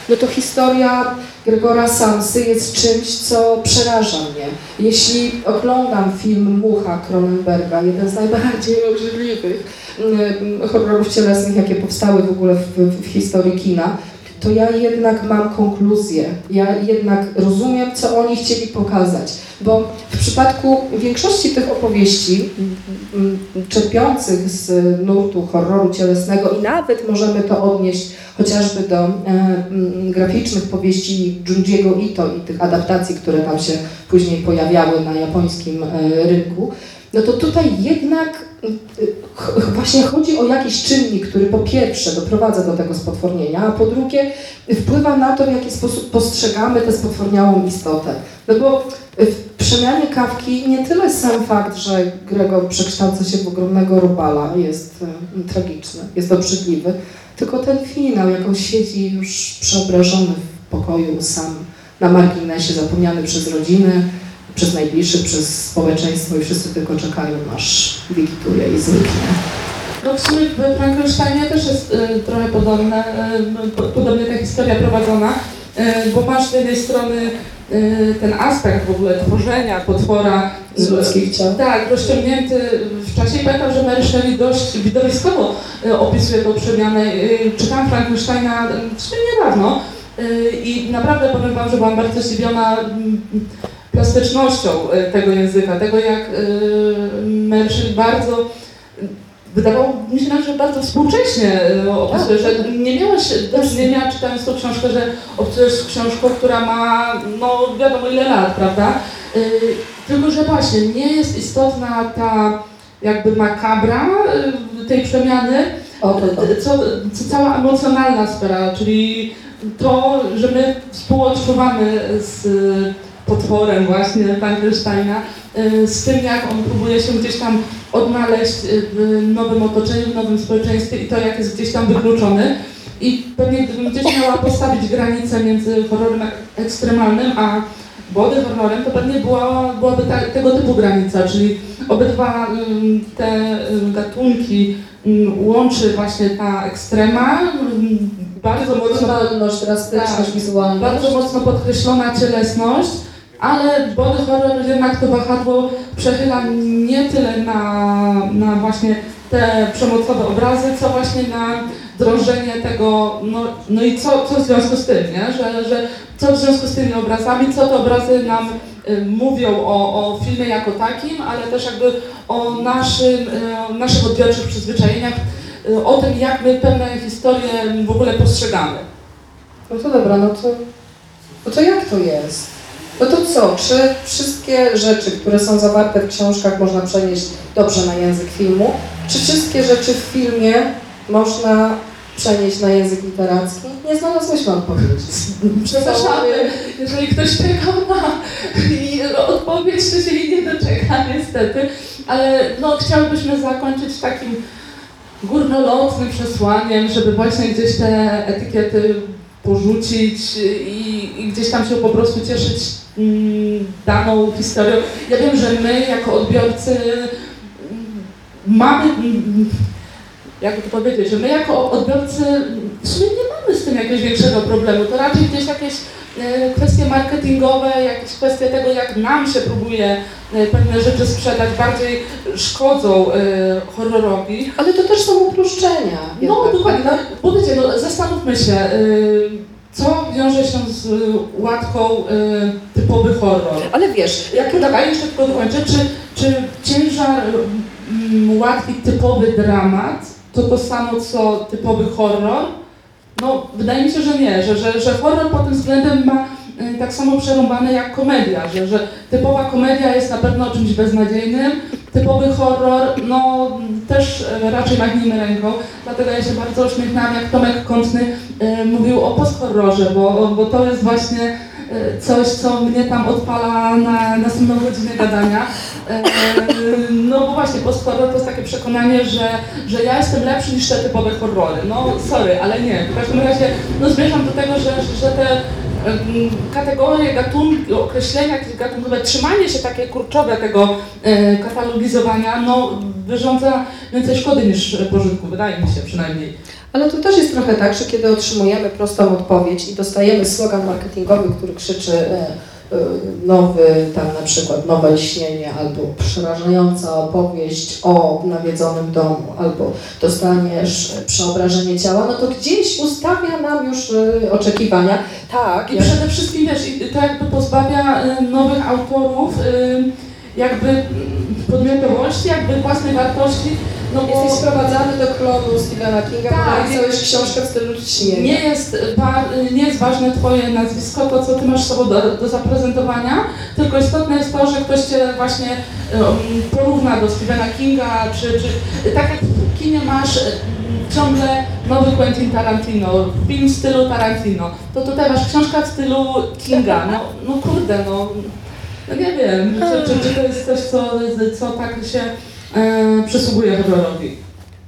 B: no to historia Gregora Samsy jest czymś, co przeraża mnie. Jeśli oglądam film Mucha Cronenberga, jeden z najbardziej obrzydliwych mm, horrorów cielesnych, jakie powstały w ogóle w, w historii kina, to ja jednak mam konkluzję. Ja jednak rozumiem, co oni chcieli pokazać. Bo w przypadku większości tych opowieści mm, czerpiących z nurtu horroru cielesnego i nawet możemy to odnieść chociażby do e, mm, graficznych powieści Junjiego Ito i tych adaptacji, które tam się później pojawiały na japońskim e, rynku, no to tutaj jednak właśnie chodzi o jakiś czynnik, który po pierwsze doprowadza do tego spotwornienia, a po drugie wpływa na to, w jaki sposób postrzegamy tę spotworniałą istotę. No bo w przemianie kawki nie tyle sam fakt, że Gregor przekształca się w ogromnego robala jest e, tragiczny, jest obrzydliwy, tylko ten finał, jak on siedzi już przeobrażony w pokoju sam na marginesie, zapomniany przez rodziny, przez najbliższych, przez społeczeństwo i wszyscy tylko czekają, aż wygituje i zniknie.
A: No w sumie w Frankensteinie też jest y, trochę podobne, y, po- podobnie ta historia prowadzona, y, bo masz z jednej strony y, ten aspekt w ogóle tworzenia potwora
B: Z ludzkich ciał.
A: Tak, rozciągnięty w czasie. Pamiętam, że Mary Shelley dość widowiskowo y, opisuje tą przemianę. Y, Czytałam Frankensteina y, w sumie niedawno y, i naprawdę powiem Wam, że byłam bardzo zdziwiona mm, plastycznością y, tego języka, tego jak Mary Shelley bardzo Wydawało mi się nawet, że bardzo współcześnie y, opisuje, że nie miałaś do czynienia czytając tą książkę, że obcujesz z książką, która ma no wiadomo ile lat, prawda? Tylko, że właśnie nie jest istotna ta jakby makabra tej przemiany,
B: O, to, to.
A: co, co cała emocjonalna sfera, czyli to, że my współodczuwamy z potworem właśnie Frankensteina, y, z tym jak on próbuje się gdzieś tam odnaleźć y, w nowym otoczeniu, w nowym społeczeństwie i to jak jest gdzieś tam wykluczony. I pewnie gdybym gdzieś miała postawić granicę między horrorem ek- ekstremalnym a body horrorem, to pewnie była, byłaby ta, tego typu granica, czyli obydwa ym, te ym, gatunki ym, łączy właśnie ta ekstrema, bardzo mocno,
B: Emocjonalność, drastyczność
A: Tak.
B: wizualna.
A: bardzo mocno podkreślona cielesność, ale body horror jednak to wahadło przechyla nie tyle na, na właśnie te przemocowe obrazy, co właśnie na drążenie tego, no, no i co, co w związku z tym, nie? Że, że co w związku z tymi obrazami, co te obrazy nam y, mówią o, o filmie jako takim, ale też jakby o naszym, y, naszych odbiorczych przyzwyczajeniach, y, o tym, jak my pewne historie w ogóle postrzegamy.
B: No to dobra, no to, no to jak to jest? No to co, czy wszystkie rzeczy, które są zawarte w książkach można przenieść dobrze na język filmu? Czy wszystkie rzeczy w filmie można przenieść na język literacki? Nie znalazłyśmy odpowiedzi.
A: Przepraszamy, jeżeli ktoś czekał na odpowiedź, to się jej nie doczeka niestety, ale no, chciałbyśmy zakończyć takim górnolotnym przesłaniem, żeby właśnie gdzieś te etykiety porzucić i, i gdzieś tam się po prostu cieszyć mm, daną historią. Ja wiem, że my jako odbiorcy mm, mamy, mm, jakby to powiedzieć, że my jako odbiorcy w sumie nie jakiegoś większego problemu. To raczej gdzieś jakieś e, kwestie marketingowe, jakieś kwestie tego, jak nam się próbuje e, pewne rzeczy sprzedać, bardziej szkodzą e, horrorowi.
B: Ale to też są uproszczenia.
A: No
B: jednak,
A: dokładnie, no, bo wiecie, no, zastanówmy się, co wiąże się z łatką typowy horror.
B: Ale wiesz,
A: Jak dawaj, jeszcze tylko dokończę, czy, czy ciężar mm, łatki typowy dramat to to samo co typowy horror? No, wydaje mi się, że nie, że, że, że horror pod tym względem ma y, tak samo przerąbane jak komedia, że, że typowa komedia jest na pewno czymś beznadziejnym, typowy horror, no też e, raczej machnijmy ręką, dlatego ja się bardzo uśmiechnęłam, jak Tomek Kątny e, mówił o post-horrorze, bo, bo to jest właśnie coś, co mnie tam odpala na następną godzinę gadania. E, No bo właśnie post-horror to jest takie przekonanie, że, że ja jestem lepszy niż te typowe horrory. No sorry, ale nie. W każdym razie no, zmierzam do tego, że, że te kategorie, gatunki, określenia gatunkowe, trzymanie się takie kurczowe tego e, katalogizowania, no wyrządza więcej szkody niż pożytku, wydaje mi się przynajmniej.
B: Ale to też jest trochę tak, że kiedy otrzymujemy prostą odpowiedź i dostajemy slogan marketingowy, który krzyczy e, e, nowy, tam na przykład nowe lśnienie, albo przerażająca opowieść o nawiedzonym domu, albo dostaniesz przeobrażenie ciała, no to gdzieś ustawia nam już e, oczekiwania. Tak,
A: I
B: jak-
A: przede wszystkim i to jakby pozbawia nowych autorów jakby podmiotowości, jakby własnej wartości, no bo
B: Jesteś sprowadzany do klonu Stephena Kinga,
A: Tak,
B: bo napisałeś książkę w stylu śniegu.
A: nie jest, nie jest ważne twoje nazwisko, to co ty masz sobą do, do zaprezentowania, tylko istotne jest to, że ktoś cię właśnie um, porówna do Stephena Kinga, czy, czy tak jak w kinie masz ciągle nowy Quentin Tarantino, film w stylu Tarantino, to tutaj masz książka w stylu Kinga, no, no kurde, no, no nie wiem, czy, czy, czy to jest coś, co, co tak się e, przysługuje horrorowi.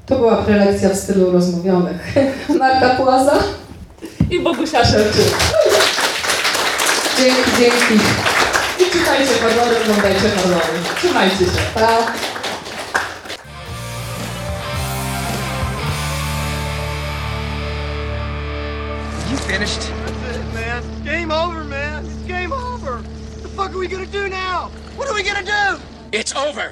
B: To była prelekcja w stylu rozmówionych. Marta Płaza.
A: I Bogusia Szewczyk.
B: Dzięki, dzięki.
A: I czytajcie horrory, oglądajcie horrory. Trzymajcie się.
B: Pa.
E: You finished?
F: That's it, man. Game over, man. It's game over. What the fuck are we gonna do now? What are we gonna do?
E: It's over.